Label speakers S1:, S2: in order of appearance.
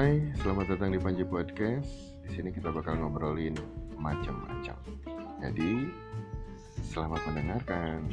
S1: Hai, selamat datang di Panji Podcast. Di sini kita bakal ngobrolin macam-macam. Jadi, selamat mendengarkan.